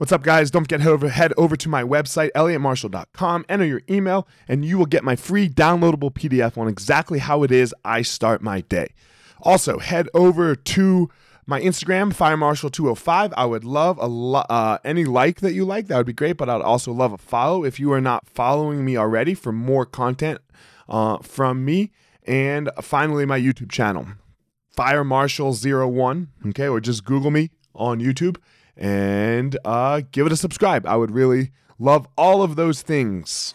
What's up, guys? Don't forget over, head over to my website, elliottmarshall.com, enter your email, and you will get my free downloadable PDF on exactly how it is I start my day. Also, head over to my Instagram, firemarshal205. I would love a lo- uh, any like that you like. That would be great, but I'd also love a follow if you are not following me already for more content uh, from me. And finally, my YouTube channel, Fire Marshal 01, okay, or just Google me on YouTube and uh, give it a subscribe. I would really love all of those things.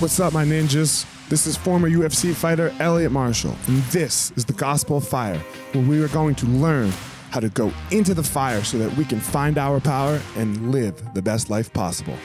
What's up, my ninjas? This is former UFC fighter Elliot Marshall, and this is the Gospel of Fire, where we are going to learn how to go into the fire so that we can find our power and live the best life possible.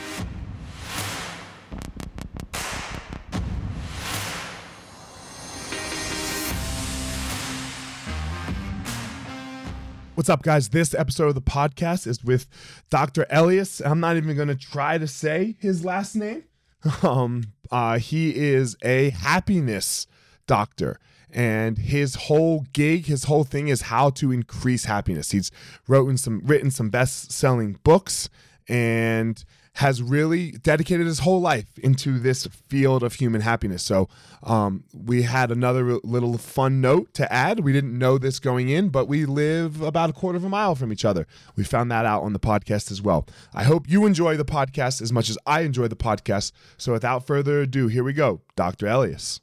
What's up, guys? This episode of the podcast is with Dr. Elias. I'm not even going to try to say his last name. Um, uh, he is a happiness doctor and his whole gig his whole thing is how to increase happiness. He's written some written some best-selling books and has really dedicated his whole life into this field of human happiness. So um, we had another little fun note to add. We didn't know this going in but we live about a quarter of a mile from each other. We found that out on the podcast as well. I hope you enjoy the podcast as much as i enjoy the podcast. So without further ado here we go. Dr elias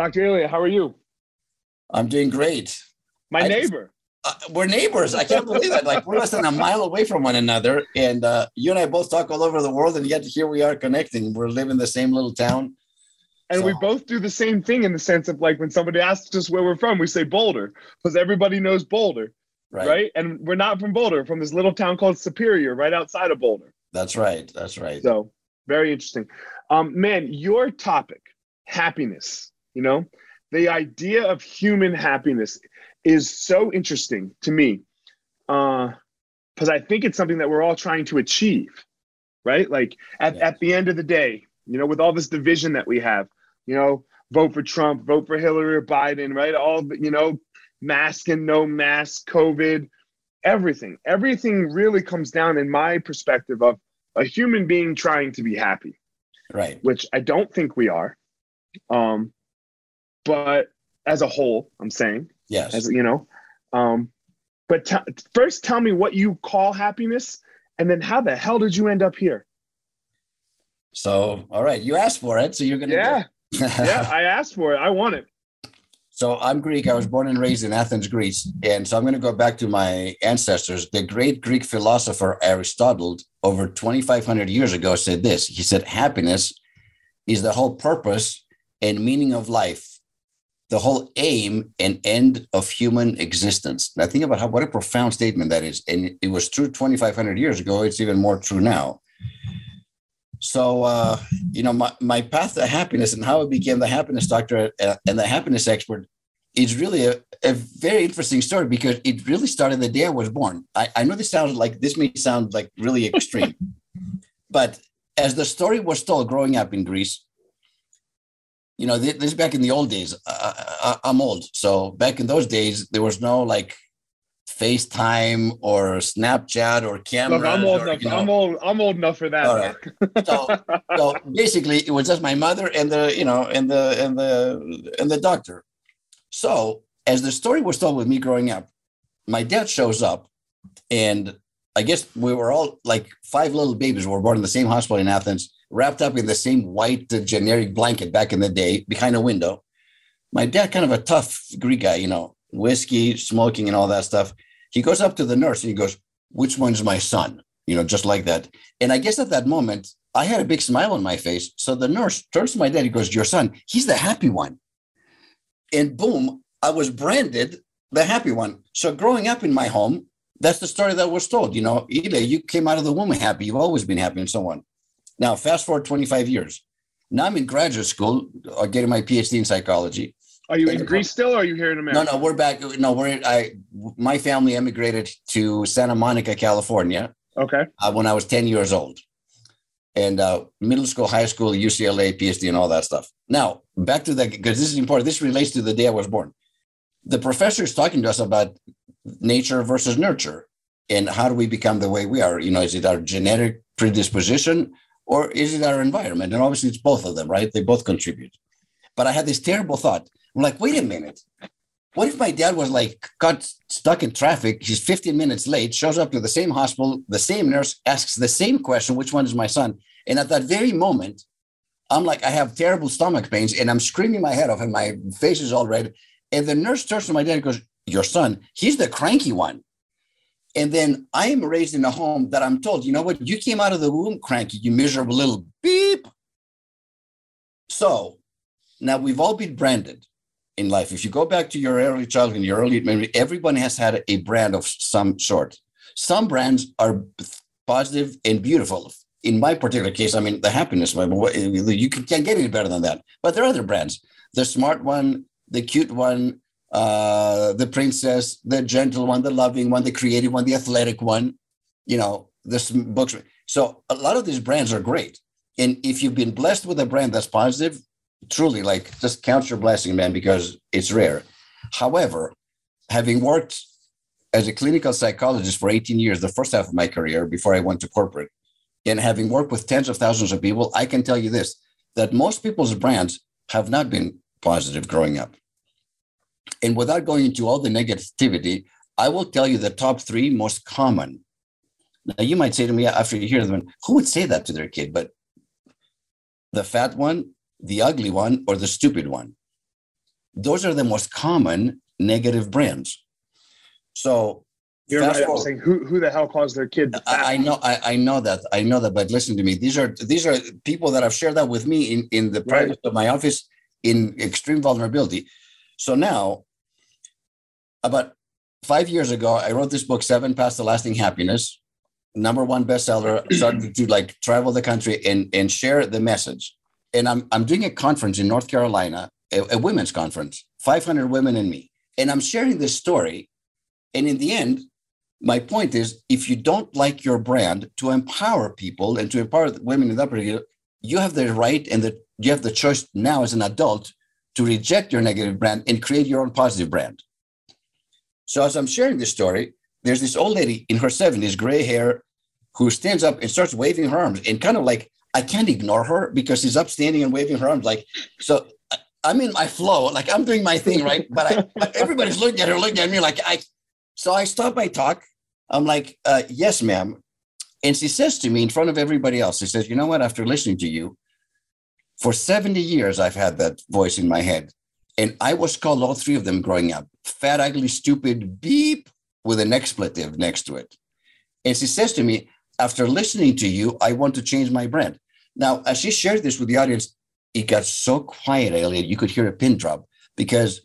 Dr. Elliot, how are you? I'm doing great. My I neighbor. Just, uh, we're neighbors. I can't believe it. Like we're less than a mile away from one another, and uh, you and I both talk all over the world, and yet here we are connecting. We're living in the same little town, and so. we both do the same thing in the sense of like when somebody asks us where we're from, we say Boulder because everybody knows Boulder, right. right? And we're not from Boulder, from this little town called Superior, right outside of Boulder. That's right. That's right. So very interesting, um, man. Your topic, happiness you know, the idea of human happiness is so interesting to me because uh, I think it's something that we're all trying to achieve, right? Like at, at the end of the day, you know, with all this division that we have, you know, vote for Trump, vote for Hillary or Biden, right? All the, you know, mask and no mask, COVID, everything. Everything really comes down, in my perspective, of a human being trying to be happy. Right. Which I don't think we are. Um, but as a whole, I'm saying, yes, as you know, um, but t- first, tell me what you call happiness, and then how the hell did you end up here? So, all right, you asked for it, so you're gonna. Yeah, yeah, I asked for it. I want it. So I'm Greek. I was born and raised in Athens, Greece, and so I'm going to go back to my ancestors. The great Greek philosopher Aristotle, over 2,500 years ago, said this. He said, "Happiness is the whole purpose and meaning of life." The whole aim and end of human existence. Now think about how what a profound statement that is, and it was true 2,500 years ago. It's even more true now. So uh, you know, my my path to happiness and how I became the happiness doctor uh, and the happiness expert is really a, a very interesting story because it really started the day I was born. I, I know this sounds like this may sound like really extreme, but as the story was told growing up in Greece, you know, this is back in the old days. Uh, uh, uh, I, am old, so back in those days, there was no like FaceTime or Snapchat or camera. Look, I'm old or, enough. You know, I'm old. I'm old enough for that. Right. so, so basically, it was just my mother and the you know and the and the and the doctor. So as the story was told with me growing up, my dad shows up, and I guess we were all like five little babies were born in the same hospital in Athens wrapped up in the same white uh, generic blanket back in the day behind a window. My dad, kind of a tough Greek guy, you know, whiskey, smoking, and all that stuff. He goes up to the nurse and he goes, Which one's my son? You know, just like that. And I guess at that moment, I had a big smile on my face. So the nurse turns to my dad. He goes, Your son, he's the happy one. And boom, I was branded the happy one. So growing up in my home, that's the story that was told. You know, Ile, you came out of the womb happy. You've always been happy, and so on. Now, fast forward 25 years. Now I'm in graduate school, uh, getting my PhD in psychology. Are you in Greece still, or are you here in America? No, no, we're back. No, we're I. My family emigrated to Santa Monica, California. Okay. Uh, when I was 10 years old. And uh, middle school, high school, UCLA, PhD, and all that stuff. Now, back to that, because this is important. This relates to the day I was born. The professor is talking to us about nature versus nurture and how do we become the way we are? You know, is it our genetic predisposition or is it our environment? And obviously, it's both of them, right? They both contribute. But I had this terrible thought. I'm like, wait a minute. What if my dad was like got stuck in traffic? He's 15 minutes late, shows up to the same hospital, the same nurse asks the same question, which one is my son? And at that very moment, I'm like, I have terrible stomach pains and I'm screaming my head off and my face is all red. And the nurse turns to my dad and goes, Your son, he's the cranky one. And then I am raised in a home that I'm told, you know what, you came out of the womb cranky, you miserable little beep. So now we've all been branded in life. If you go back to your early childhood, your early memory, everyone has had a brand of some sort. Some brands are positive and beautiful. In my particular case, I mean, the happiness, you can't get any better than that. But there are other brands. The smart one, the cute one, uh, the princess, the gentle one, the loving one, the creative one, the athletic one, you know, this books. So a lot of these brands are great. And if you've been blessed with a brand that's positive, truly like just count your blessing, man, because it's rare. However, having worked as a clinical psychologist for 18 years, the first half of my career before I went to corporate, and having worked with tens of thousands of people, I can tell you this that most people's brands have not been positive growing up. And without going into all the negativity, I will tell you the top three most common. Now, you might say to me after you hear them, who would say that to their kid? But the fat one, the ugly one, or the stupid one. Those are the most common negative brands. So you're right. I'm saying who, who the hell calls their kid? The I, I, know I, I, know that I know that, but listen to me. These are these are people that have shared that with me in in the private right. of my office in extreme vulnerability. So now, about five years ago, I wrote this book, Seven Paths to Lasting Happiness, number one bestseller. Started to like travel the country and and share the message and I'm I'm doing a conference in North Carolina, a, a women's conference, 500 women and me, and I'm sharing this story. And in the end, my point is, if you don't like your brand, to empower people and to empower women in that particular, you have the right and the you have the choice now as an adult to reject your negative brand and create your own positive brand. So as I'm sharing this story, there's this old lady in her 70s, gray hair, who stands up and starts waving her arms and kind of like I can't ignore her because she's upstanding and waving her arms. Like, so I'm in my flow, like I'm doing my thing, right? But I, everybody's looking at her, looking at me like I. So I stop my talk. I'm like, uh, yes, ma'am. And she says to me in front of everybody else, she says, you know what? After listening to you, for 70 years, I've had that voice in my head. And I was called all three of them growing up fat, ugly, stupid, beep, with an expletive next to it. And she says to me, after listening to you, I want to change my brand. Now, as she shared this with the audience, it got so quiet, Elliot, you could hear a pin drop. Because,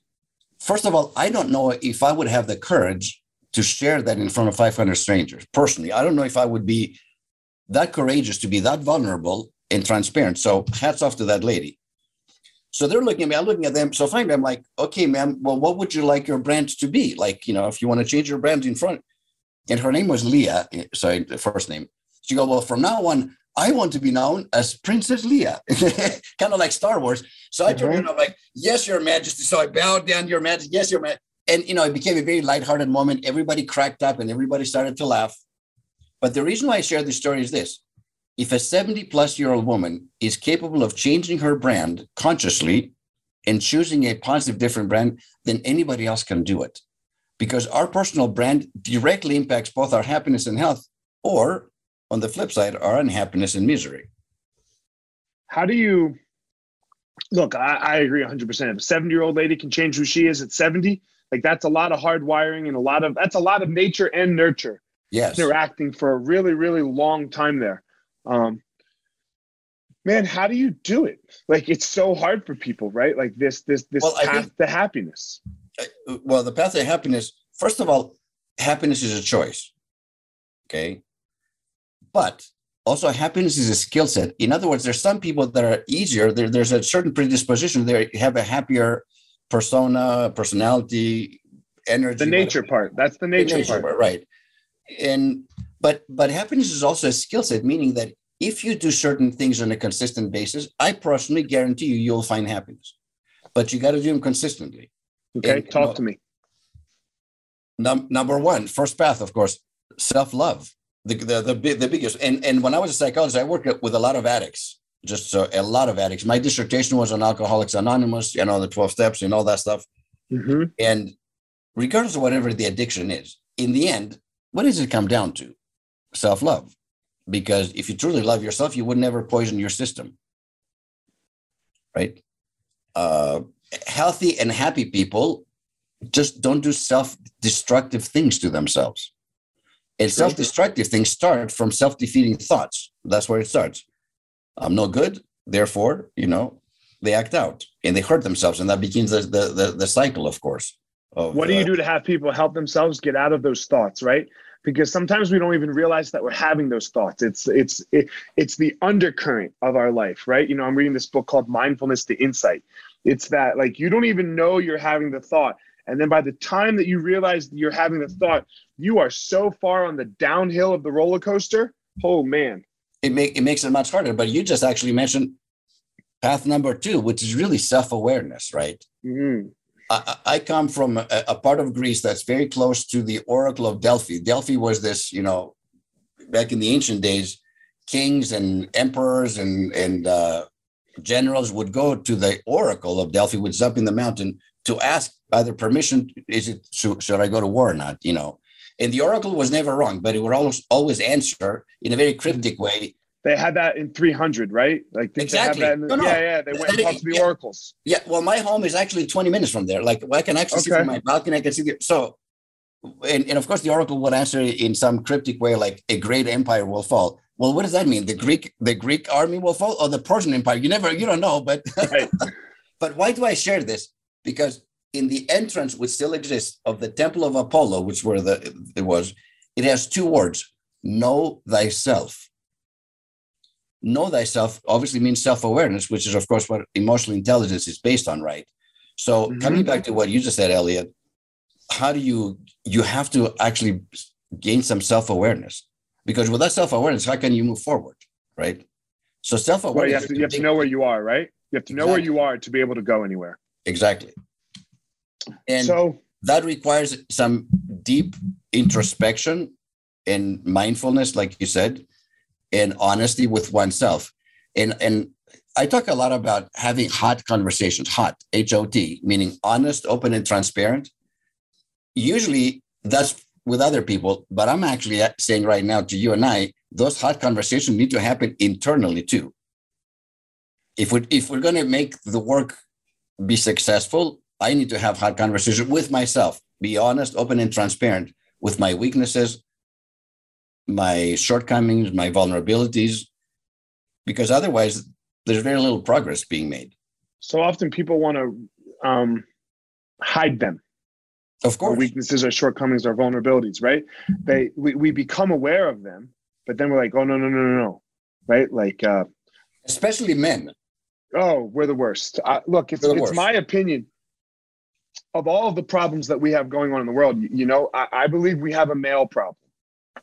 first of all, I don't know if I would have the courage to share that in front of 500 strangers. Personally, I don't know if I would be that courageous to be that vulnerable and transparent. So, hats off to that lady. So they're looking at me, I'm looking at them. So finally, I'm like, okay, ma'am, well, what would you like your brand to be? Like, you know, if you want to change your brand in front, and her name was Leah. Sorry, the first name. She go, well, from now on, I want to be known as Princess Leia, kind of like Star Wars. So I turned mm-hmm. I'm like, yes, Your Majesty. So I bowed down, Your Majesty. Yes, Your Majesty. And, you know, it became a very lighthearted moment. Everybody cracked up and everybody started to laugh. But the reason why I share this story is this. If a 70 plus year old woman is capable of changing her brand consciously and choosing a positive, different brand, then anybody else can do it because our personal brand directly impacts both our happiness and health, or on the flip side, our unhappiness and misery. How do you look? I, I agree 100%. If a 70 year old lady can change who she is at 70, like that's a lot of hard wiring and a lot of that's a lot of nature and nurture yes. interacting for a really, really long time there. Um, man, how do you do it? Like it's so hard for people, right? Like this, this, this well, path think, to happiness well, the path to happiness, first of all, happiness is a choice. Okay. But also, happiness is a skill set. In other words, there's some people that are easier. There, there's a certain predisposition. They have a happier persona, personality, energy. The nature whatever. part. That's the nature, the nature part. part. Right. And but but happiness is also a skill set, meaning that if you do certain things on a consistent basis, I personally guarantee you you'll find happiness. But you got to do them consistently. Okay, And, talk to me. Num- number one, first path, of course, self-love. The, the the big the biggest and and when I was a psychologist, I worked with a lot of addicts, just so, a lot of addicts. My dissertation was on Alcoholics Anonymous, you know, the twelve steps and all that stuff. hmm And regardless of whatever the addiction is, in the end, what does it come down to? Self-love. Because if you truly love yourself, you would never poison your system. Right? Uh, healthy and happy people just don't do self-destructive things to themselves. And self-destructive things start from self-defeating thoughts. That's where it starts. I'm no good, therefore, you know, they act out and they hurt themselves, and that begins the the, the, the cycle, of course. Of, What do you uh, do to have people help themselves get out of those thoughts, right? Because sometimes we don't even realize that we're having those thoughts. It's it's it, it's the undercurrent of our life, right? You know, I'm reading this book called Mindfulness to Insight. It's that like you don't even know you're having the thought, and then by the time that you realize you're having the thought, you are so far on the downhill of the roller coaster. Oh man, it make it makes it much harder. But you just actually mentioned path number two, which is really self-awareness, right? Mhm. I, come from a, a part of Greece that's very close to the Oracle of Delphi. Delphi was this, you know, back in the ancient days, kings and emperors and and uh, generals would go to the Oracle of Delphi, which is up in the mountain, to ask either permission, is it should, should I go to war or not? You know, and the Oracle was never wrong, but it would always always answer in a very cryptic way. They had that in 300, right? Like Exactly. They have that in the, No, no. Yeah, yeah. They went and talked to the Yeah. oracles. Yeah, well, my home is actually 20 minutes from there. Like I can actually see from my balcony, I can see the so and, and of course the oracle would answer in some cryptic way, like a great empire will fall. Well, what does that mean? The Greek, the Greek army will fall or the Persian Empire? You never, you don't know, but Right. but why do I share this? Because in the entrance, which still exists, of the Temple of Apollo, which were the it was, it has two words: know thyself. Know thyself obviously means self-awareness, which is of course what emotional intelligence is based on, right? So Mhm. coming back to what you just said, Elliot, how do you you have to actually gain some self-awareness? Because without self-awareness, how can you move forward, right? So self-awareness. you have to you have to know where you are, right? You have to know where you are to be able to go anywhere. exactly. And so that requires some deep introspection and mindfulness like you said and honesty with oneself. And and i talk a lot about having hot conversations hot h-o-t meaning honest open and transparent. Usually that's with other people but i'm actually saying right now to you and i those hot conversations need to happen internally too. If we if we're going to make the work be successful I need to have hot conversations with myself, be honest, open, and transparent with my weaknesses, my shortcomings, my vulnerabilities, because otherwise there's very little progress being made. so often people want to um, hide them. Of Our course. weaknesses, our shortcomings, our vulnerabilities, right? They we, we become aware of them, but then we're like, oh no, no, no, no, no. Right? Like uh Especially men. oh, we're the worst. Uh, look, it's it's worst. my opinion of all of the problems that we have going on in the world. You, you know, I, I believe we have a male problem.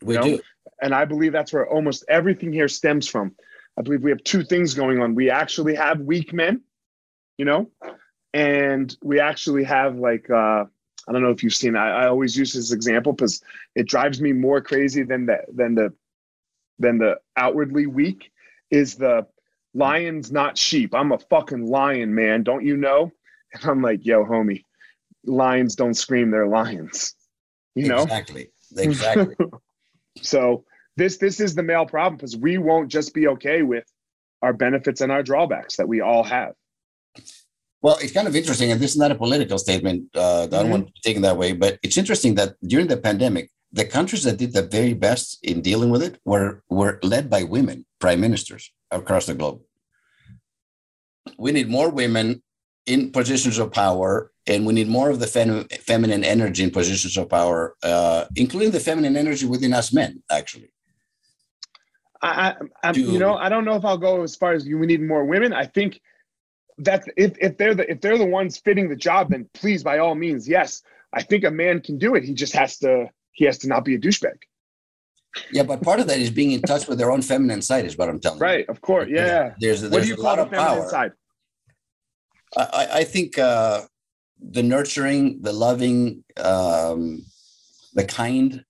We No. do. and I believe that's where almost everything here stems from. I believe we have two things going on. We actually have weak men, you know, and we actually have like uh, I don't know if you've seen. I, I always use this example because it drives me more crazy than the than the than the outwardly weak is the lions not sheep. I'm a fucking lion, man. Don't you know? And I'm like, yo, homie, lions don't scream. They're lions. You know. Exactly. Exactly. So this this is the male problem because we won't just be okay with our benefits and our drawbacks that we all have. Well, it's kind of interesting, and this is not a political statement. Uh, I don't Mhm. want to take it that way, but it's interesting that during the pandemic, the countries that did the very best in dealing with it were were led by women prime ministers across the globe. We need more women in positions of power, and we need more of the fem- feminine energy in positions of power, uh, including the feminine energy within us men. Actually, I, I, Do- you know, I don't know if I'll go as far as you. We need more women. I think that if if they're the if they're the ones fitting the job, then please, by all means, yes. I think a man can do it. He just has to he has to not be a douchebag. Yeah, but part of that is being in touch with their own feminine side, is what I'm telling you. right, of course. Yeah. There's, there's what do you a call lot the feminine power. side? I, I- think uh, the nurturing, the loving, um, the kind,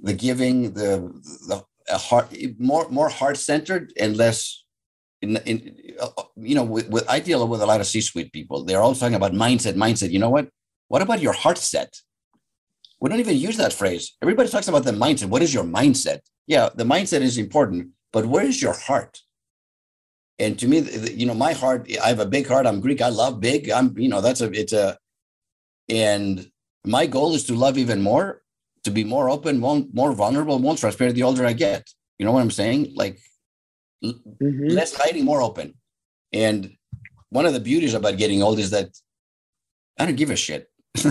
the giving, the the heart more more heart centered and less. In, in you know, with, with I deal with a lot of C-suite people. They're all talking about mindset, mindset. You know what? What about your heart set? We don't even use that phrase. Everybody talks about the mindset. What is your mindset? Yeah, the mindset is important, but where is your heart? And to me you know my heart i have a big heart. I'm greek. I love big. I'm you know that's a it's a and my goal is to love even more to be more open more, more vulnerable more transparent the older i get. You know what i'm saying? Like Mhm. less hiding more open. And one of the beauties about getting old is that i don't give a shit.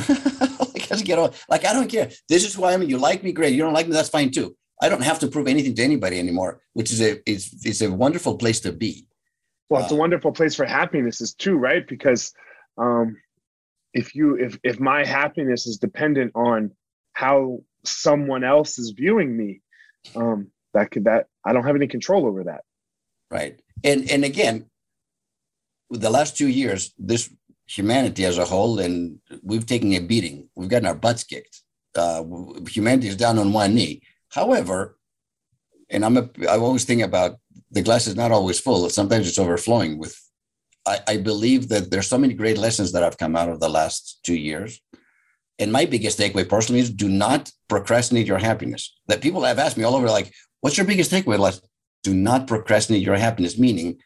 Like, I get old. like i don't care. This is who i am. You like me? Great. You don't like me? That's fine too. I don't have to prove anything to anybody anymore which is a it's, it's a wonderful place to be Well, it's a Uh, wonderful place for happiness is too, right? Because um, if you if if my happiness is dependent on how someone else is viewing me, um, that could that I don't have any control over that. right and and again with the last two years this humanity as a whole and we've taken a beating we've gotten our butts kicked uh humanity is down on one knee however and i'm a i always think about the glass is not always full. Sometimes it's overflowing with i i believe that there's so many great lessons that have come out of the last two years. And my biggest takeaway personally is do not procrastinate your happiness. That people have asked me all over like what's your biggest takeaway? Les? do not procrastinate your happiness meaning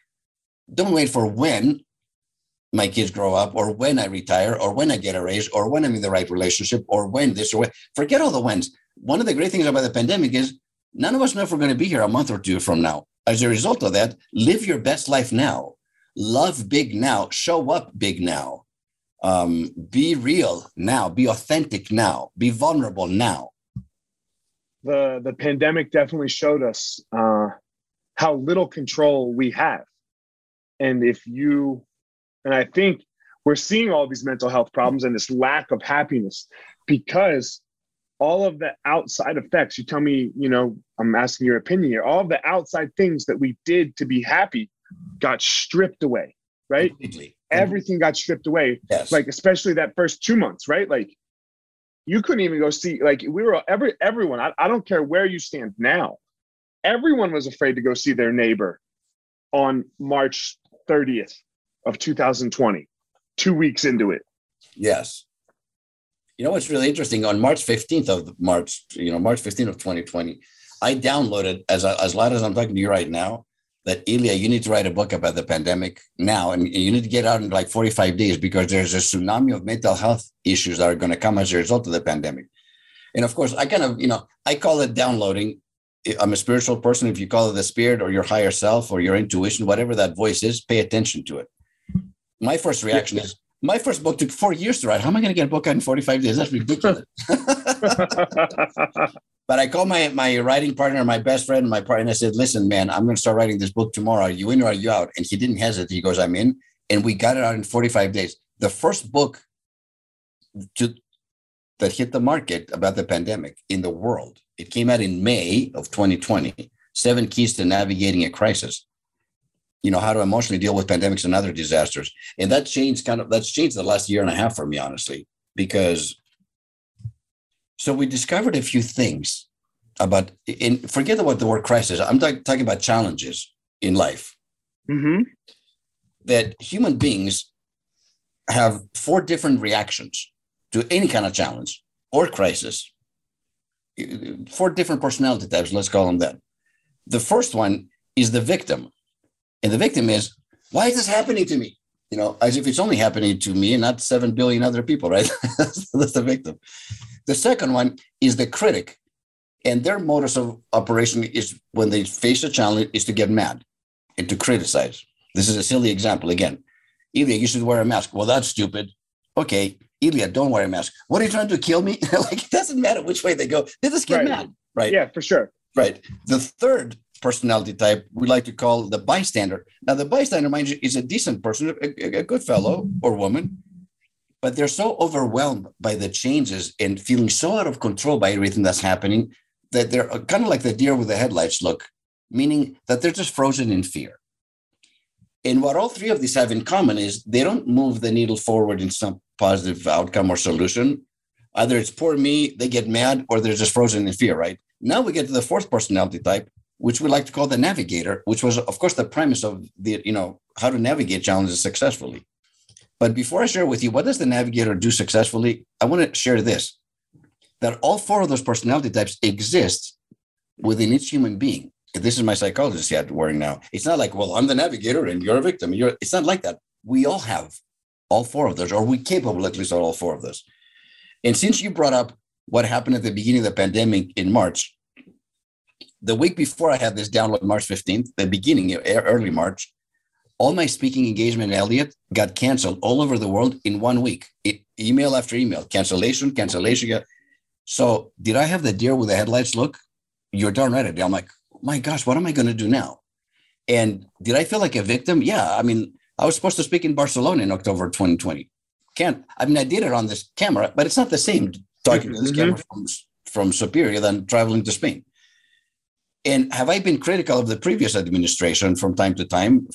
don't wait for when my kids grow up or when i retire or when i get a raise or when i'm in the right relationship or when this or when forget all the whens. One of the great things about the pandemic is none of us know if we're going to be here a month or two from now as a result of that live your best life now. Love big now. Show up big now. Um, be real now. Be authentic now. Be vulnerable now. The the pandemic definitely showed us uh, how little control we have, and if you, and I think we're seeing all these mental health problems and this lack of happiness because all of the outside effects. You tell me you know i'm asking your opinion here. All of the outside things that we did to be happy got stripped away right? Completely. Everything got stripped away. Yes. Like especially that first two months right? Like you couldn't even go see like we were every everyone I, I don't care where you stand now everyone was afraid to go see their neighbor on march 30th of 2020 two weeks into it. Yes. You know what's really interesting? On March 15th of March, you know, March 15th of 2020, I downloaded as as loud as I'm talking to you right now that Elia, you need to write a book about the pandemic now, and you need to get out in like 45 days because there's a tsunami of mental health issues that are going to come as a result of the pandemic. And of course, I kind of, you know, I call it downloading. I'm a spiritual person. If you call it the spirit or your higher self or your intuition, whatever that voice is, pay attention to it. My first reaction is, my first book took four years to write. How am I going to get a book out in 45 days? That's ridiculous. but I called my my writing partner, my best friend, my partner, and I said, listen, man, I'm going to start writing this book tomorrow. Are you in or are you out? And he didn't hesitate. He goes, I'm in. And we got it out in 45 days. The first book to, that hit the market about the pandemic in the world. It came out in May of 2020, Seven Keys to Navigating a Crisis you know how to emotionally deal with pandemics and other disasters. And that changed kind of that's changed the last year and a half for me honestly because so we discovered a few things about and forget about the word crisis. I'm talk, talking about challenges in life. Hmm that human beings have four different reactions to any kind of challenge or crisis. Four different personality types let's call them that. The first one is the victim and the victim is, why is this happening to me? You know, as if it's only happening to me and not 7 billion other people, right? That's the victim. The second one is the critic. And their modus of operation is when they face a challenge is to get mad and to criticize. This is a silly example again. Elia, you should wear a mask. Well, that's stupid. Okay, Elia, don't wear a mask. What are you trying to kill me? like it doesn't matter which way they go. They just get Right. mad, right? yeah for sure Right. The third personality type we like to call the bystander. Now, the bystander, mind you, is a decent person, a, a- good fellow or woman, but they're so overwhelmed by the changes and feeling so out of control by everything that's happening that they're uh, kind of like the deer with the headlights look, meaning that they're just frozen in fear. And what all three of these have in common is they don't move the needle forward in some positive outcome or solution. Either it's poor me, they get mad, or they're just frozen in fear, right? Now we get to the fourth personality type, which we like to call the navigator, which was, of course, the premise of the, you know, how to navigate challenges successfully. But before I share with you what does the navigator do successfully, I want to share this that all four of those personality types exist within each human being. This is my psychologist hat wearing now. It's not like, well, I'm the navigator and you're a victim. You're, it's not like that. We all have all four of those, or we capable at least of all four of those. And since you brought up what happened at the beginning of the pandemic in March, the week before I had this download, March 15th, the beginning, early March, all my speaking engagement in Elliot got canceled all over the world in one week. It, email after email, cancellation, cancellation. So did I have the deer with the headlights look? You're darn right. I'm like, my gosh, what am I going to do now? And did I feel like a victim? Yeah. I mean, I was supposed to speak in Barcelona in October 2020. Can't, I mean, I did it on this camera, but it's not the same talking to this mm-hmm. camera from, from Superior than traveling to Spain. And have I been critical of the previous administration from time to time?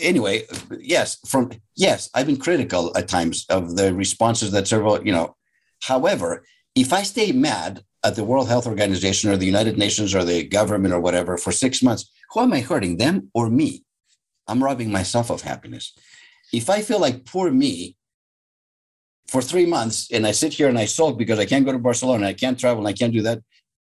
Anyway, yes, from yes, I've been critical at times of the responses that several, you know. However, if I stay mad at the World Health Organization or the United Nations or the government or whatever for six months, who am I hurting, them or me? I'm robbing myself of happiness. If I feel like poor me for three months and I sit here and I sulk because I can't go to Barcelona, I can't travel, and I can't do that,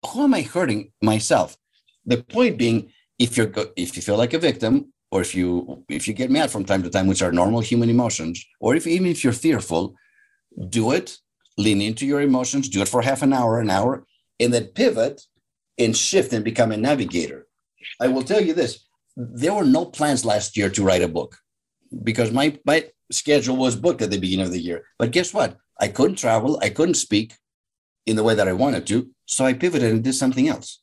who am I hurting myself? The point being, if you're if you feel like a victim, or if you if you get mad from time to time, which are normal human emotions, or if even if you're fearful, do it lean into your emotions, do it for half an hour, an hour, and then pivot and shift and become a navigator. I will tell you this there were no plans last year to write a book because my, my schedule was booked at the beginning of the year. But guess what? I couldn't travel, I couldn't speak in the way that I wanted to. So I pivoted and did something else.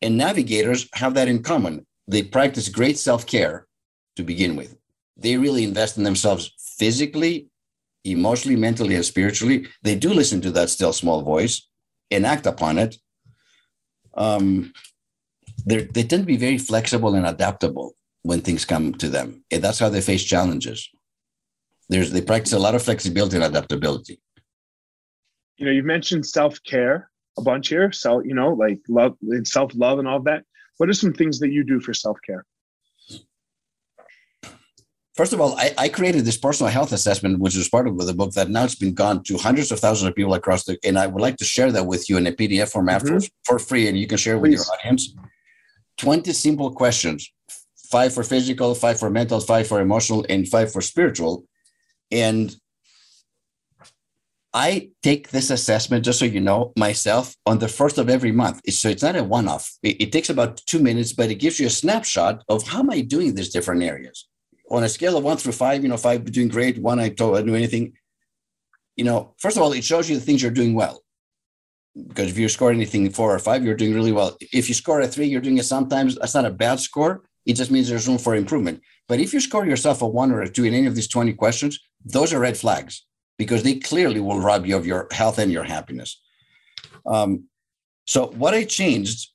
And navigators have that in common. They practice great self care to begin with. They really invest in themselves physically, emotionally, mentally, and spiritually, they do listen to that still small voice and act upon it. Um, they tend to be very flexible and adaptable when things come to them. And that's how they face challenges. There's, they practice a lot of flexibility and adaptability. You know, you've mentioned self care a bunch here. So, you know, like love and self love and all of that. What are some things that you do for self care? First of all, I, I, created this personal health assessment, which was part of the book that now it's been gone to hundreds of thousands of people across the, and I would like to share that with you in a PDF format mm-hmm. for, for free, and you can share it with your audience. 20 simple questions, five for physical, five for mental, five for emotional, and five for spiritual. And I take this assessment, just so you know, myself on the first of every month. So it's not a one off. It, it takes about two minutes, but it gives you a snapshot of how am I doing in these different areas on a scale of one through five, you know, five doing great, one I don't do anything. You know, first of all, it shows you the things you're doing well. Because if you score anything four or five, you're doing really well. If you score a three, you're doing it sometimes. That's not a bad score. It just means there's room for improvement. But if you score yourself a one or a two in any of these 20 questions, those are red flags because they clearly will rob you of your health and your happiness. Um, so what I changed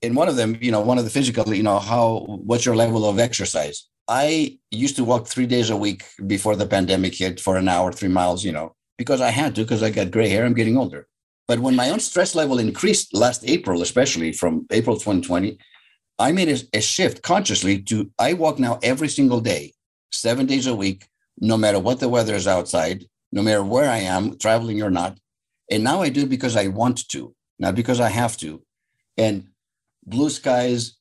in one of them, you know, one of the physical, you know, how what's your level of exercise? I used to walk three days a week before the pandemic hit for an hour, three miles, you know, because I had to, because I got gray hair, I'm getting older. But when my own stress level increased last April, especially from April 2020, I made a, a shift consciously to I walk now every single day, seven days a week, no matter what the weather is outside, no matter where I am, traveling or not. And now I do it because I want to, not because I have to. And blue skies,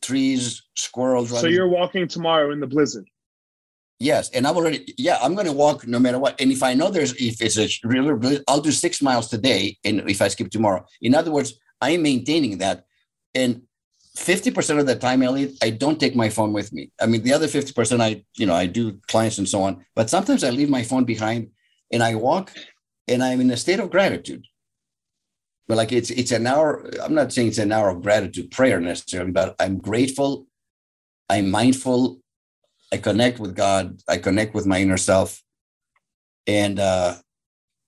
trees, squirrels. So you're walking tomorrow in the blizzard. Yes, and I'm already. Yeah, I'm going to walk no matter what. And if I know there's if it's a real, blizzard, I'll do six miles today. And if I skip tomorrow, in other words, I am maintaining that. And 50% of the time, Elliot, I don't take my phone with me. I mean, the other 50%, I, you know, I do clients and so on. But sometimes I leave my phone behind and I walk and I'm in a state of gratitude but like it's it's an hour i'm not saying it's an hour of gratitude prayer necessarily but i'm grateful i'm mindful i connect with god i connect with my inner self and uh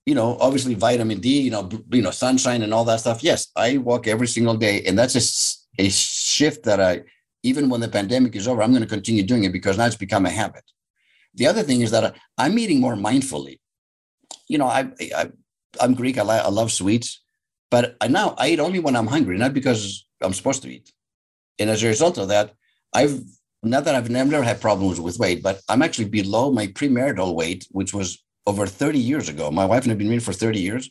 you know, obviously vitamin D, you know, you know, sunshine and all that stuff. Yes, I walk every single day, and that's a, a shift that I, even when the pandemic is over, I'm going to continue doing it because now it's become a habit. The other thing is that I'm eating more mindfully. You know, I, I I'm Greek. I, I love sweets, but I now I eat only when I'm hungry, not because I'm supposed to eat. And as a result of that, I've not that I've never had problems with weight, but I'm actually below my premarital weight, which was over 30 years ago. My wife and I've been married for 30 years.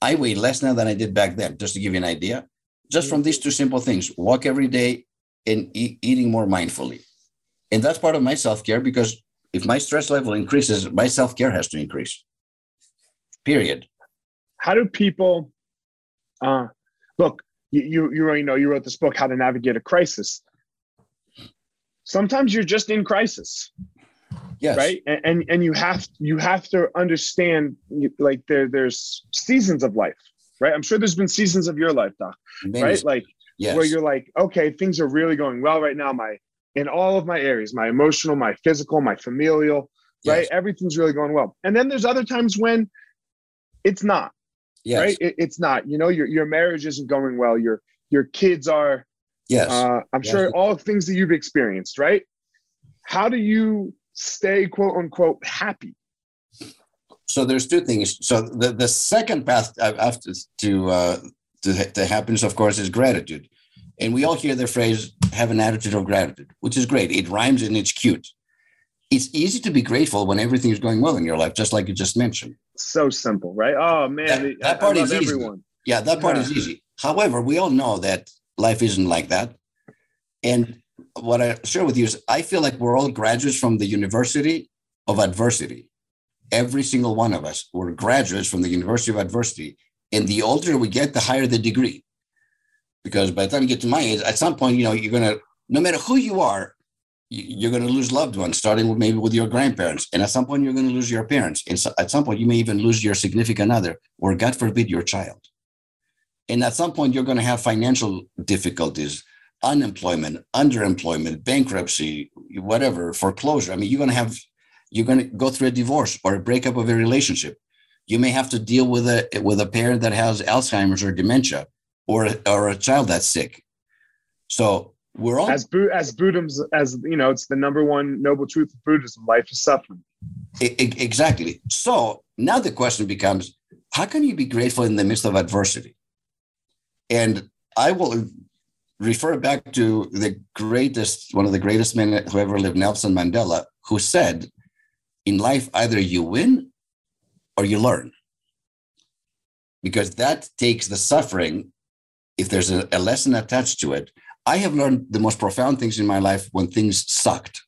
I weigh less now than I did back then, just to give you an idea. Just from these two simple things walk every day and eat, eating more mindfully. And that's part of my self care because if my stress level increases, my self care has to increase. Period. How do people uh, look? You, you you already know you wrote this book, How to Navigate a Crisis. Sometimes you're just in crisis. Yes. Right. And, and and you have you have to understand like there there's seasons of life, right? I'm sure there's been seasons of your life, Doc. Right? Like yes. where you're like, okay, things are really going well right now. My in all of my areas, my emotional, my physical, my familial, yes. right? Everything's really going well. And then there's other times when it's not. Yes. Right? It, it's not. You know, your your marriage isn't going well. Your your kids are Yes. Uh, I'm yes. sure all things that you've experienced, right? How do you stay quote unquote happy? So there's two things. So the, the second path after to, uh, to to happiness, of course, is gratitude. And we all hear the phrase "have an attitude of gratitude," which is great. It rhymes and it's cute. It's easy to be grateful when everything is going well in your life, just like you just mentioned. So simple, right? Oh man, that, that part is easy. Everyone. Yeah, that part yeah. is easy. However, we all know that life isn't like that. And what I share with you is I feel like we're all graduates from the University of Adversity. Every single one of us, we're graduates from the University of Adversity. And the older we get, the higher the degree. Because by the time you get to my age, at some point, you know, you're going to, no matter who you are, you're going to lose loved ones, starting with maybe with your grandparents. And at some point, you're going to lose your parents. And so at some point, you may even lose your significant other, or God forbid, your child. And at some point, you're going to have financial difficulties, unemployment, underemployment, bankruptcy, whatever, foreclosure. I mean, you're going to have, you're going to go through a divorce or a breakup of a relationship. You may have to deal with a with a parent that has Alzheimer's or dementia, or or a child that's sick. So we're all as as Buddhism as you know, it's the number one noble truth of Buddhism: life is suffering. Exactly. So now the question becomes: How can you be grateful in the midst of adversity? And I will refer back to the greatest, one of the greatest men who ever lived, Nelson Mandela, who said, in life, either you win or you learn. Because that takes the suffering, if there's a, a lesson attached to it. I have learned the most profound things in my life when things sucked.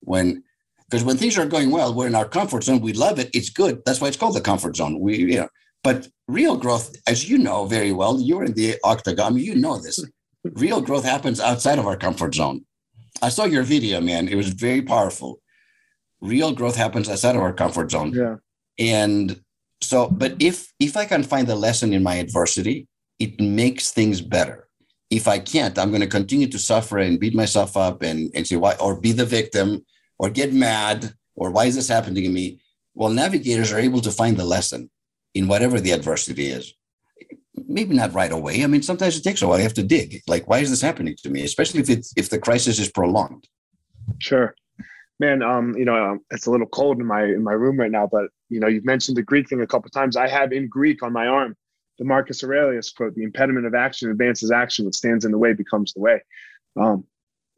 When because when things are going well, we're in our comfort zone. We love it. It's good. That's why it's called the comfort zone. We, you know, but real growth, as you know very well, you're in the octagon, you know this. real growth happens outside of our comfort zone. I saw your video, man. It was very powerful. Real growth happens outside of our comfort zone. Yeah. And so, but if if I can find the lesson in my adversity, it makes things better. If I can't, I'm going to continue to suffer and beat myself up and, and say why or be the victim or get mad or why is this happening to me? Well, navigators are able to find the lesson in whatever the adversity is. Maybe not right away. I mean, sometimes it takes a while. You have to dig. Like, why is this happening to me? Especially if it's if the crisis is prolonged. Sure, man. Um, you know, um, it's a little cold in my in my room right now, but you know, you've mentioned the Greek thing a couple of times. I have in Greek on my arm the Marcus Aurelius quote: "The impediment of action advances action; what stands in the way becomes the way." Um,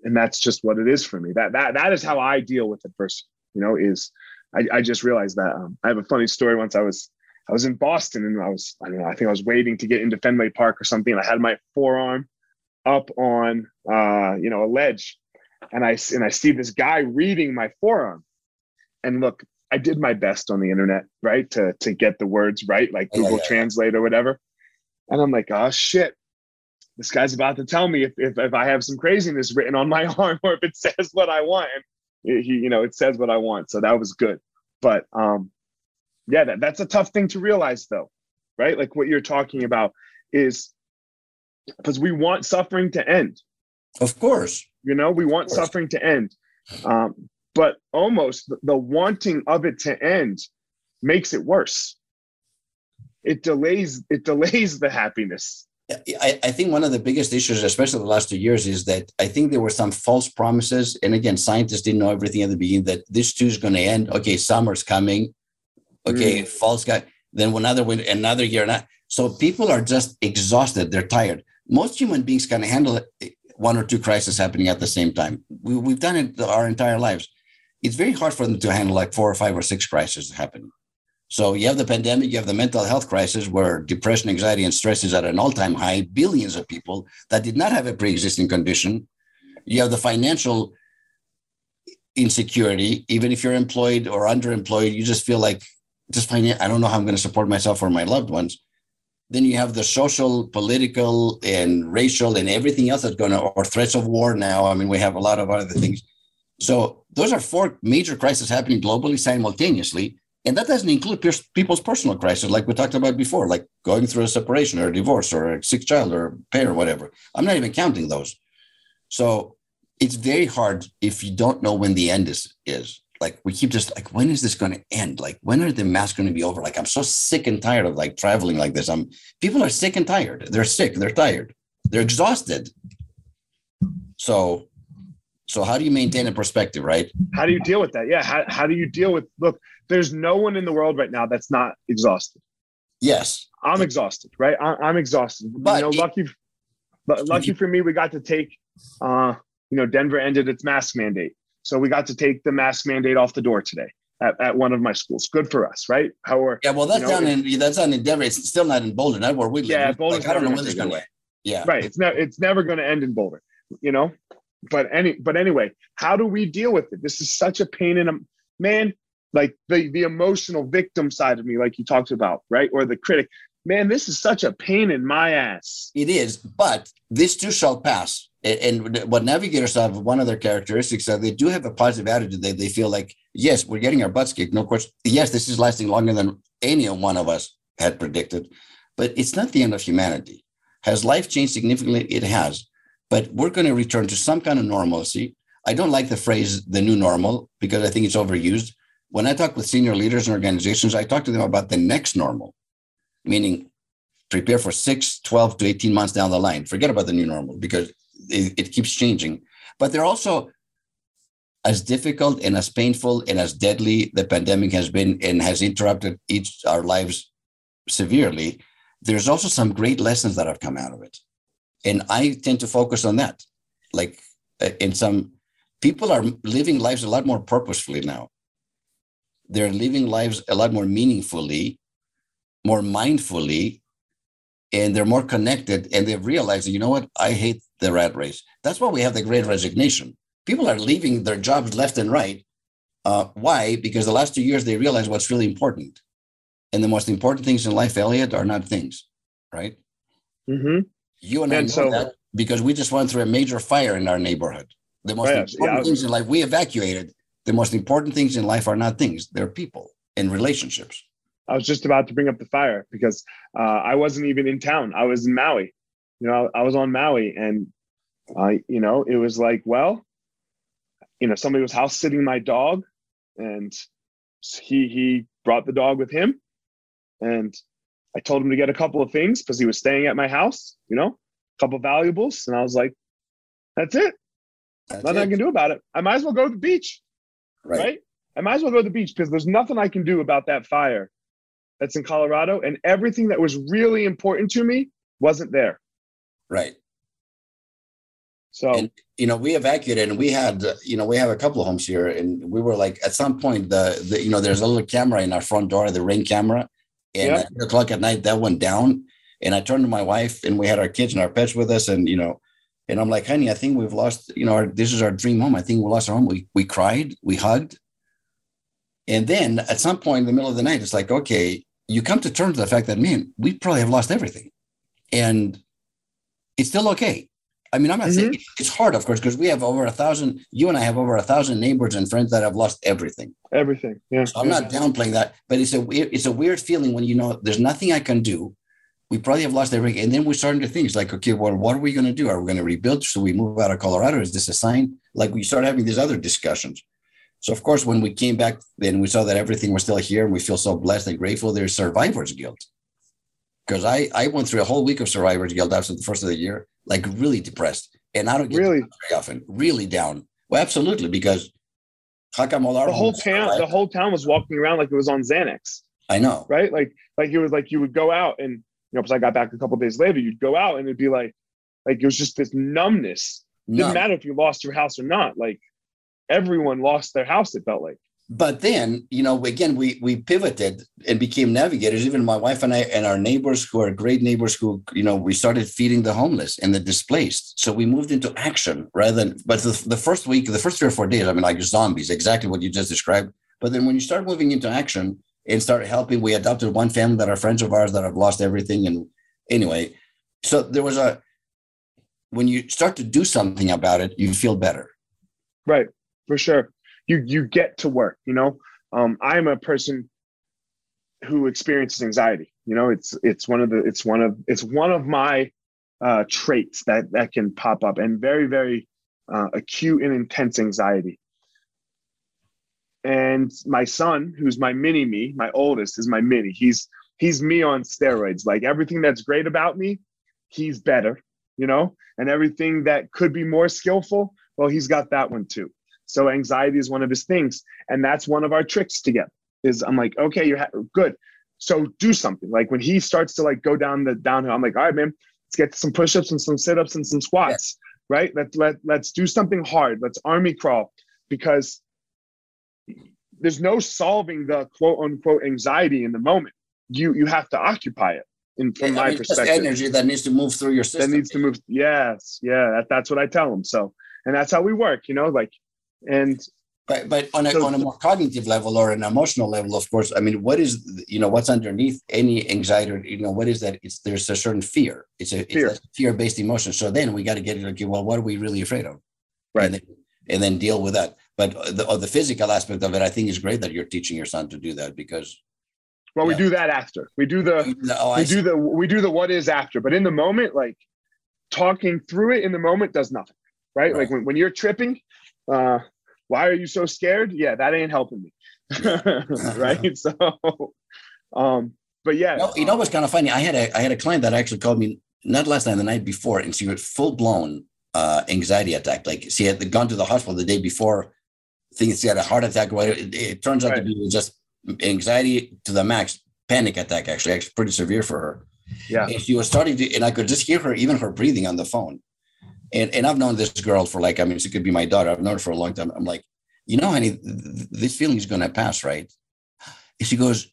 and that's just what it is for me. That that that is how I deal with adversity. You know, is I, I just realized that. Um, I have a funny story. Once I was I was in Boston and I was, I don't know, I think I was waiting to get into Fenway Park or something. And I had my forearm up on, uh, you know, a ledge. And I, and I see this guy reading my forearm. And look, I did my best on the internet, right? To, to get the words right, like Google yeah, yeah, Translate or whatever. And I'm like, oh shit, this guy's about to tell me if, if, if I have some craziness written on my arm or if it says what I want. And he, you know, it says what I want. So that was good. But um, yeah that, that's a tough thing to realize though right like what you're talking about is because we want suffering to end of course you know we want suffering to end um, but almost the, the wanting of it to end makes it worse it delays it delays the happiness. I, I, think one of the biggest issues, especially the last two years, is that I think there were some false promises. And again, scientists didn't know everything at the beginning that this too is going to end. Okay, summer's coming. Okay, mm. fall's got then another winter, another year. Not, so people are just exhausted. They're tired. Most human beings can handle one or two crises happening at the same time. We, we've done it our entire lives. It's very hard for them to handle like four or five or six crises happening. So you have the pandemic, you have the mental health crisis where depression, anxiety, and stress is at an all-time high, billions of people that did not have a pre-existing condition. You have the financial insecurity, even if you're employed or underemployed, you just feel like just find I don't know how I'm going to support myself or my loved ones. Then you have the social, political, and racial, and everything else that's going to, or threats of war now. I mean, we have a lot of other things. So those are four major crises happening globally simultaneously and that doesn't include people's personal crisis, like we talked about before, like going through a separation or a divorce or a sick child or a parent or whatever. I'm not even counting those. So it's very hard if you don't know when the end is. is. Like we keep just like, when is this going to end? Like when are the masks going to be over? Like I'm so sick and tired of like traveling like this. I'm people are sick and tired. They're sick. They're tired. They're exhausted. So so how do you maintain a perspective, right? How do you deal with that? Yeah. How, how do you deal with look, there's no one in the world right now that's not exhausted. Yes. I'm exhausted, right? I, am exhausted. But you know, lucky but lucky for me, we got to take uh, you know, Denver ended its mask mandate. So we got to take the mask mandate off the door today. At, at one of my schools. Good for us, right? How we're yeah. Well, that's you know, down in that's down in Denver. It's still not in Boulder, not where we live. Yeah, Boulder. Like, I don't know when it's going to. Yeah, right. It's never it's never going to end in Boulder. You know, but any but anyway how do we deal with it? This is such a pain in a man like the the emotional victim side of me like you talked about right? Or the critic. Man this is such a pain in my ass. It is but this too shall pass. And, what navigators have one of their characteristics that they do have a positive attitude. They, they feel like yes we're getting our butts kicked. No question. Yes this is lasting longer than any one of us had predicted but it's not the end of humanity. Has life changed significantly? It has but we're going to return to some kind of normalcy. I don't like the phrase the new normal because I think it's overused. When I talk with senior leaders and organizations, I talk to them about the next normal, meaning prepare for six, 12 to 18 months down the line. Forget about the new normal because it, it keeps changing. But they're also as difficult and as painful and as deadly the pandemic has been and has interrupted each our lives severely. There's also some great lessons that have come out of it and i tend to focus on that. Like uh, in some people are living lives a lot more purposefully now. They're living lives a lot more meaningfully more mindfully and they're more connected and they've realized you know what? I hate the rat race. That's why we have the great resignation. People are leaving their jobs left and right uh, why? Because the last two years they realized what's really important. And the most important things in life elliot are not things right? Mm-hmm. You and, and I know so, that because we just went through a major fire in our neighborhood. The most important yeah, things in life we evacuated. The most important things in life are not things; they're people and relationships. I was just about to bring up the fire because uh, I wasn't even in town. I was in Maui. You know, I was on Maui, and uh, you know, it was like, well, you know, somebody was house sitting my dog, and he he brought the dog with him, and I told him to get a couple of things because he was staying at my house, you know, a couple of valuables. And I was like, that's it. That's nothing it. I can do about it. I might as well go to the beach. Right. right? I might as well go to the beach because there's nothing I can do about that fire that's in Colorado. And everything that was really important to me wasn't there. Right. So, and, you know, we evacuated and we had, you know, we have a couple of homes here and we were like, at some point, the, the you know, there's a little camera in our front door, the ring camera. And yep. at eight o'clock at night, that went down. And I turned to my wife, and we had our kids and our pets with us. And you know, and I'm like, honey, I think we've lost. You know, our, this is our dream home. I think we lost our home. We we cried, we hugged, and then at some point in the middle of the night, it's like, okay, you come to terms with the fact that man, we probably have lost everything, and it's still okay. I mean, I'm not mm-hmm. saying it's hard, of course, because we have over a thousand. You and I have over a thousand neighbors and friends that have lost everything. Everything. Yeah. So I'm not downplaying that, but it's a it's a weird feeling when you know there's nothing I can do. We probably have lost everything, and then we're starting to think it's like, okay, well, what are we going to do? Are we going to rebuild? Should we move out of Colorado? Is this a sign? Like we start having these other discussions. So of course, when we came back, then we saw that everything was still here, and we feel so blessed and grateful. There's survivor's guilt. Because I I went through a whole week of survivor's guilt after the first of the year, like really depressed, and I don't get Really? very often, really down. Well, absolutely, because how come all our The whole town, the whole town was walking around like it was on Xanax, I know. right? Like, like it was like you would go out and you know, because I got back a couple days later, you'd go out and it'd be like, like it was just this numbness. Didn't None. matter if you lost your house or not. Like everyone lost their house. It felt like. But then, you know, again, we we pivoted and became navigators. Even my wife and I and our neighbors, who are great neighbors, who you know, we started feeding the homeless and the displaced. So we moved into action rather than. But the, the first week, the first three or four days, I mean, like zombies, exactly what you just described. But then when you start moving into action and start helping, we adopted one family that are friends of ours that have lost everything. And anyway, so there was a. When you start to do something about it, you feel better. Right, for sure. You you get to work. You know, um, I'm a person who experiences anxiety. You know, it's it's one of the it's one of it's one of my uh, traits that that can pop up, and very very uh, acute and intense anxiety. And my son, who's my mini me, my oldest is my mini. He's he's me on steroids. Like everything that's great about me, he's better. You know, and everything that could be more skillful, well, he's got that one too. So anxiety is one of his things, and that's one of our tricks together. Is I'm like, okay, you're ha- good. So do something. Like when he starts to like go down the downhill, I'm like, all right, man, let's get some push-ups and some sit-ups and some squats. Right? Let let let's do something hard. Let's army crawl because there's no solving the quote unquote anxiety in the moment. You you have to occupy it. In from I my mean, it's just perspective energy that needs to move through your system. that needs to move yes yeah that, that's what i tell them so and that's how we work you know like and But but on a So- on a more cognitive level or an emotional level, of course, I mean, what is you know what's underneath any anxiety? Or, you know, what is that? It's there's a certain fear. It's a fear it's fear-based emotion. So then we got to get it. Okay, well, what are we really afraid of? Right. And then, and then deal with that. But the the physical aspect of it, I think, is great that you're teaching your son to do that because well we do that after we do the oh, I we see. do the we do the what is after but in the moment like talking through it in the moment does nothing right, Right. like when, when you're tripping uh why are you so scared yeah that ain't helping me right so um but yeah No, you know what's kind of funny? I had a I had a client that actually called me not last night, the night before, and she had full blown uh, anxiety attack. Like she had gone to the hospital the day before, thinking she had a heart attack. whatever. It, it turns out to be just anxiety to the max, panic attack. Actually, actually pretty severe for her. yeah And she was starting to, and I could just hear her, even her breathing on the phone. And and I've known this girl for like, I mean, she could be my daughter. I've known her for a long time. I'm like, you know, honey, th- th- this feeling is going to pass, right? And she goes,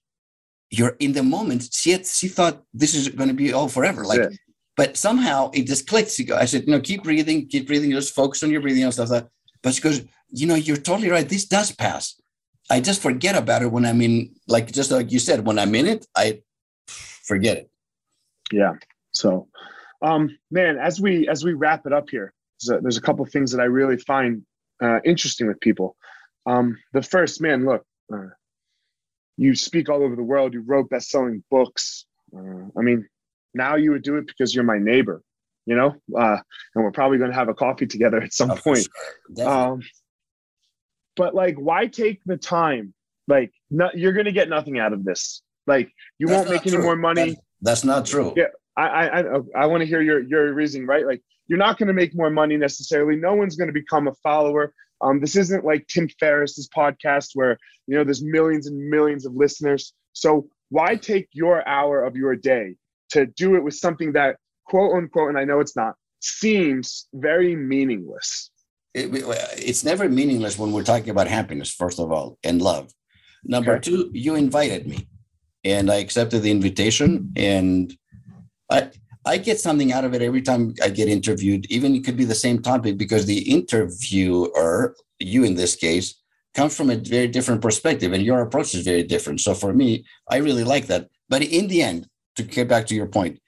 you're in the moment. She had, she thought this is going to be all forever. Like, it. but somehow it just go, I said, no, keep breathing, keep breathing. Just focus on your breathing and stuff like that. But she goes, you know, you're totally right. This does pass. I just forget about it when I'm in, like just like you said, when I'm in it, I forget it. yeah so um man as we as we wrap it up here there's a, there's a couple things that i really find uh, interesting with people. Um the first man look uh, you speak all over the world you wrote best-selling books. Uh, i mean now you would do it because you're my neighbor you know? Uh and we're probably going to have a coffee together at some Oh, point. sure. Um but like why take the time? Like not, you're going to get nothing out of this. Like you That's won't make any more money. That- that's not true. Yeah. I I I, want to hear your your reasoning, right? Like you're not going to make more money necessarily. No one's going to become a follower. Um, this isn't like Tim Ferriss's podcast where you know there's millions and millions of listeners. So why take your hour of your day to do it with something that quote unquote, and I know it's not, seems very meaningless. It- it's never meaningless when we're talking about happiness, first of all, and love. Number Okay. two, you invited me and I accepted the invitation. And I, I get something out of it every time I get interviewed. Even it could be the same topic because the interviewer, you in this case, comes from a very different perspective and your approach is very different. So for me, I really like that. But in the end, to get back to your point,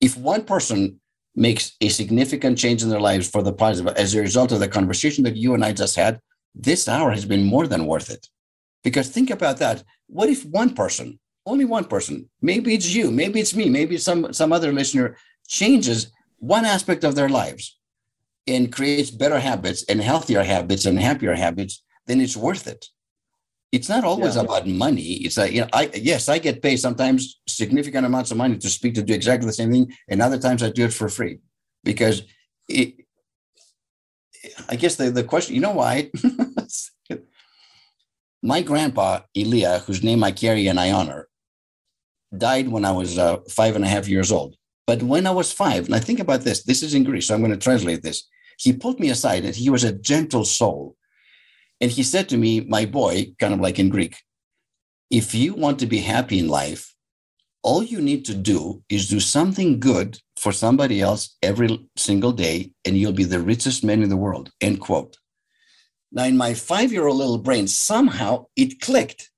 if one person makes a significant change in their lives for the positive as a result of the conversation that you and I just had, this hour has been more than worth it. Because think about that. What if one person, only one person, maybe it's you, maybe it's me, maybe some some other listener, changes one aspect of their lives and creates better habits and healthier habits and happier habits, then it's worth it. it's not always Yeah. about money. It's like, you know, I yes, I get paid sometimes significant amounts of money to speak to do exactly the same thing, and other times I do it for free because it. I guess the, the question, you know why? My grandpa, Elia, whose name I carry and I honor, died when I was uh, five and a half years old. But when I was five, and I think about this, this is in Greece, so I'm going to translate this. He pulled me aside and he was a gentle soul. And he said to me, My boy, kind of like in Greek, if you want to be happy in life, all you need to do is do something good for somebody else every single day, and you'll be the richest man in the world. End quote. Now, in my five year old little brain, somehow it clicked.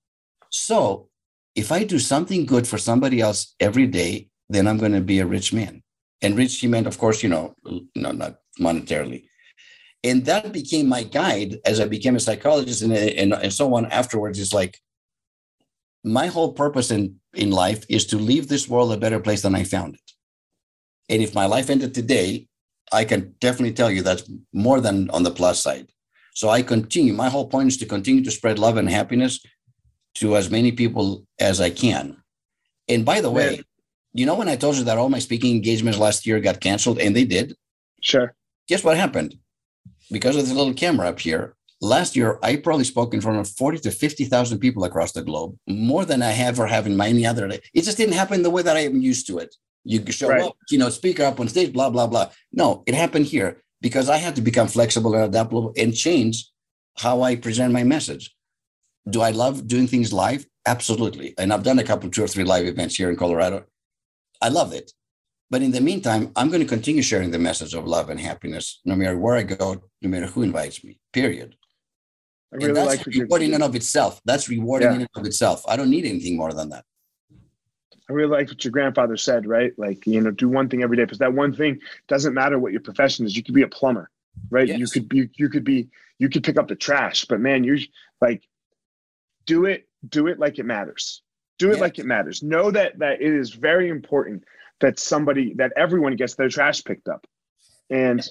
So, if I do something good for somebody else every day, then I'm going to be a rich man. And rich, he meant, of course, you know, no, not monetarily. And that became my guide as I became a psychologist and, and, and so on afterwards. Is like my whole purpose in, in life is to leave this world a better place than I found it. And if my life ended today, I can definitely tell you that's more than on the plus side. So I continue. My whole point is to continue to spread love and happiness to as many people as I can. And by the way, Man. you know, when I told you that all my speaking engagements last year got canceled, and they did, Sure. guess what happened? Because of this little camera up here, last year I probably spoke in front of 40 to 50,000 people across the globe, more than I ever have in my any other day. It just didn't happen the way that I am used to it. You show Right. up, you know, speaker up on stage, blah, blah, blah. No, it happened here because I had to become flexible and adaptable and change how I present my message. Do I love doing things live? Absolutely. And I've done a couple, two or three live events here in Colorado. I love it. But in the meantime, I'm going to continue sharing the message of love and happiness, no matter where I go, no matter who invites me. Period. I and really that's like what rewarding in and of itself. That's rewarding Yeah. in and of itself. I don't need anything more than that. I really like what your grandfather said, right? Like, you know, do one thing every day. Because that one thing doesn't matter what your profession is. You could be a plumber, right? You could be, you could be, you could pick up the trash. But man, you're like, do it, do it like it matters. Do it Yeah. like it matters. Know that that it is very important that somebody, that everyone gets their trash picked up. And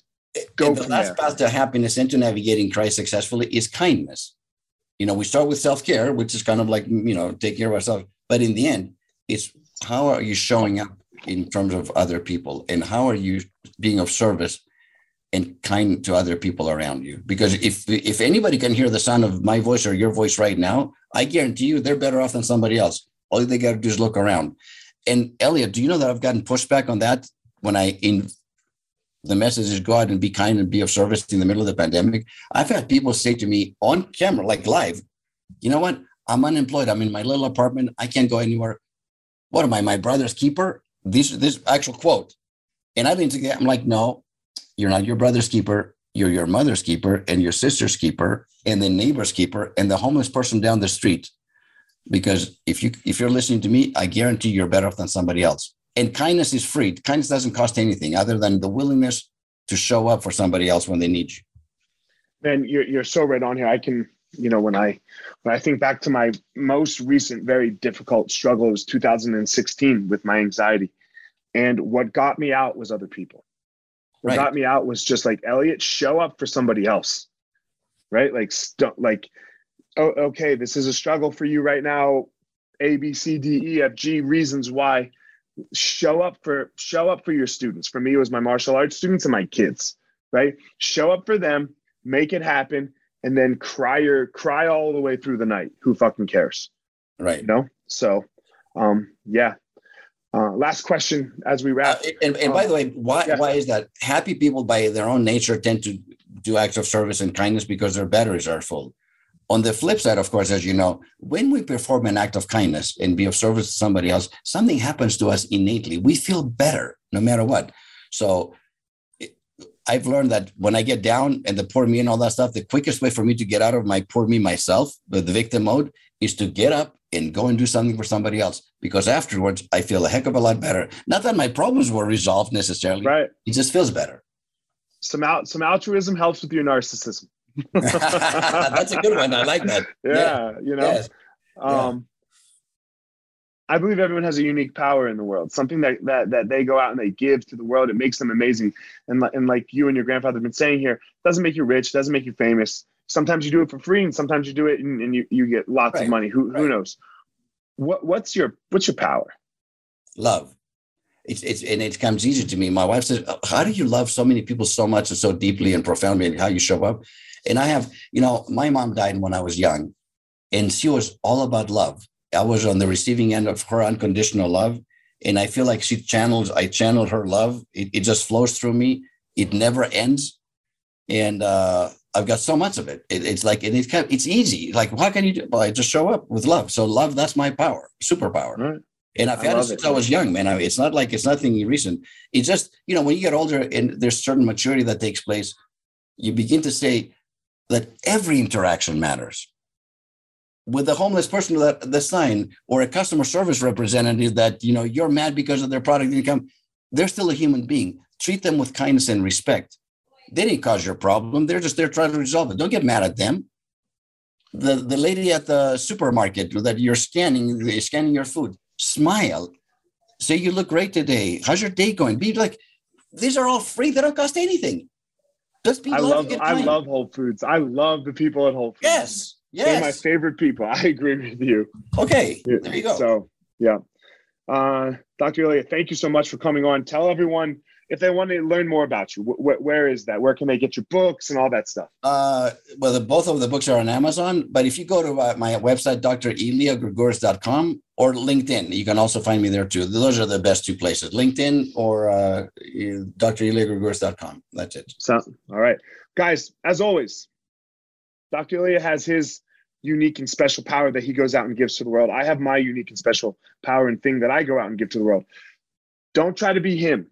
Go and the from last path to happiness and to navigating Christ successfully is kindness. You know, we start with self care, which is kind of like, you know, take care of ourselves. But in the end, it's how are you showing up in terms of other people and how are you being of service and kind to other people around you? Because if if anybody can hear the sound of my voice or your voice right now, I guarantee you they're better off than somebody else. All they got to do is look around. And Elliot, do you know that I've gotten pushback on that when I in the message is go out and be kind and be of service in the middle of the pandemic. I've had people say to me on camera, like live, you know what? I'm unemployed. I'm in my little apartment. I can't go anywhere. What am I, my brother's keeper? This this actual quote. And I didn't that. I'm like, no, you're not your brother's keeper. You're your mother's keeper and your sister's keeper and the neighbor's keeper and the homeless person down the street. Because if you if you're listening to me, I guarantee you're better off than somebody else. And kindness is free. Kindness doesn't cost anything other than the willingness to show up for somebody else when they need you. man, you're you're so right on here. I can, you know, when I when I think back to my most recent very difficult struggle was 2016 with my anxiety. And what got me out was other people. What Right. got me out was just like Elliot, show up for somebody else. Right? Like st- like oh okay, this is a struggle for you right now. A B C D E F G reasons why show up for show up for your students. For me it was my martial arts students and my kids, right? Show up for them make it happen, and then cry your cry all the way through the night. Who fucking cares? Right. You know? So um yeah. Uh, last question as we Uh, wrap. and, and by the way, why Yeah. why is that? Happy people by their own nature tend to do acts of service and kindness because their batteries are full. On the flip side, of course, as you know, when we perform an act of kindness and be of service to somebody else, something happens to us innately. We feel better no matter what. So it- I've learned that when I get down and the poor me and all that stuff, the quickest way for me to get out of my poor me myself, the, the victim mode, is to get up and go and do something for somebody else. Because afterwards, I feel a heck of a lot better. Not that my problems were resolved necessarily. right. It just feels better. Some out some altruism helps with your narcissism. That's a good one. I like that. Yeah, you know. Yes. Um, I believe everyone has a unique power in the world, something that, that that they go out and they give to the world. It makes them amazing. And, and like you and your grandfather have been saying here, doesn't make you rich, doesn't make you famous. Sometimes you do it for free and sometimes you do it and, and you, you get lots Right, of money who, who knows what what's your what's your power love. It's it's and it comes easy to me. My wife says, "How do you love so many people so much and so deeply and profoundly, and how you show up?" And I have, you know, my mom died when I was young, and she was all about love. I was on the receiving end of her unconditional love, and I feel like she channels. I channeled her love. It, it just flows through me. It never ends, and uh, I've got so much of it. it it's like and it's kind of, it's easy. Like how can you do? Well, I just show up with love. So love, that's my power, superpower. Right. And I've I had it since it. I was young, man. I, it's not like it's nothing recent. It's just, you know, when you get older and there's certain maturity that takes place, you begin to say that every interaction matters. With a homeless person at the sign or a customer service representative that, you know, you're mad because of their product income, they're still a human being. Treat them with kindness and respect. They didn't cause your problem. They're just there trying to resolve it. Don't get mad at them. The, the lady at the supermarket that you're scanning, scanning your food, smile. Say you look great today. How's your day going? Be like, these are all free. They don't cost anything. Just be i love i kind. love whole foods i love the people at whole foods Yes. Yes. They're my favorite people i agree with you Okay. There you go. So yeah. Uh, Dr. Elia, thank you so much for coming on. Tell everyone if they want to learn more about you, wh- wh- where is that? Where can they get your books and all that stuff? Uh, well, the, both of the books are on Amazon, but if you go to uh, my website, dreliagourgouris.com or LinkedIn, you can also find me there too. Those are the best two places, LinkedIn or uh, dreliagourgouris.com. That's it. So, all right, guys, as always, Dr. Elia has his unique and special power that he goes out and gives to the world. I have my unique and special power and thing that I go out and give to the world. Don't try to be him